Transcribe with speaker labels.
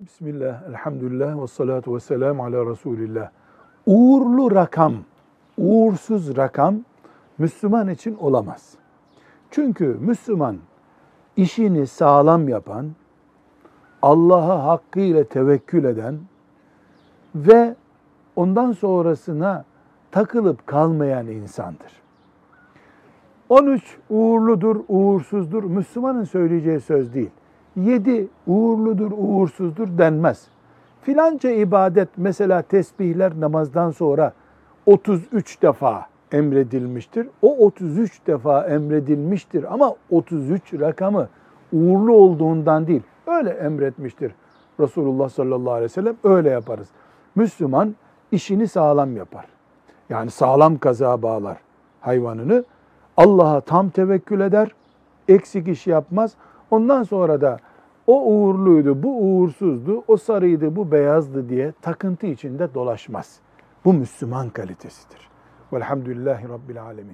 Speaker 1: Bismillah, elhamdülillah ve salatu ve selamu ala Resulillah. Uğurlu rakam, uğursuz rakam Müslüman için olamaz. Çünkü Müslüman işini sağlam yapan, Allah'a hakkıyla tevekkül eden ve ondan sonrasına takılıp kalmayan insandır. 13 uğurludur, uğursuzdur. Müslümanın söyleyeceği söz değil. 7 uğurludur, uğursuzdur denmez. Filanca ibadet mesela tesbihler namazdan sonra 33 defa emredilmiştir. O 33 defa emredilmiştir ama 33 rakamı uğurlu olduğundan değil. Öyle emretmiştir Resulullah sallallahu aleyhi ve sellem. Öyle yaparız. Müslüman işini sağlam yapar. Yani sağlam kaza bağlar hayvanını. Allah'a tam tevekkül eder, eksik iş yapmaz. Ondan sonra da o uğurluydu, bu uğursuzdu, o sarıydı, bu beyazdı diye takıntı içinde dolaşmaz. Bu Müslüman kalitesidir. Velhamdülillahi Rabbil Alemin.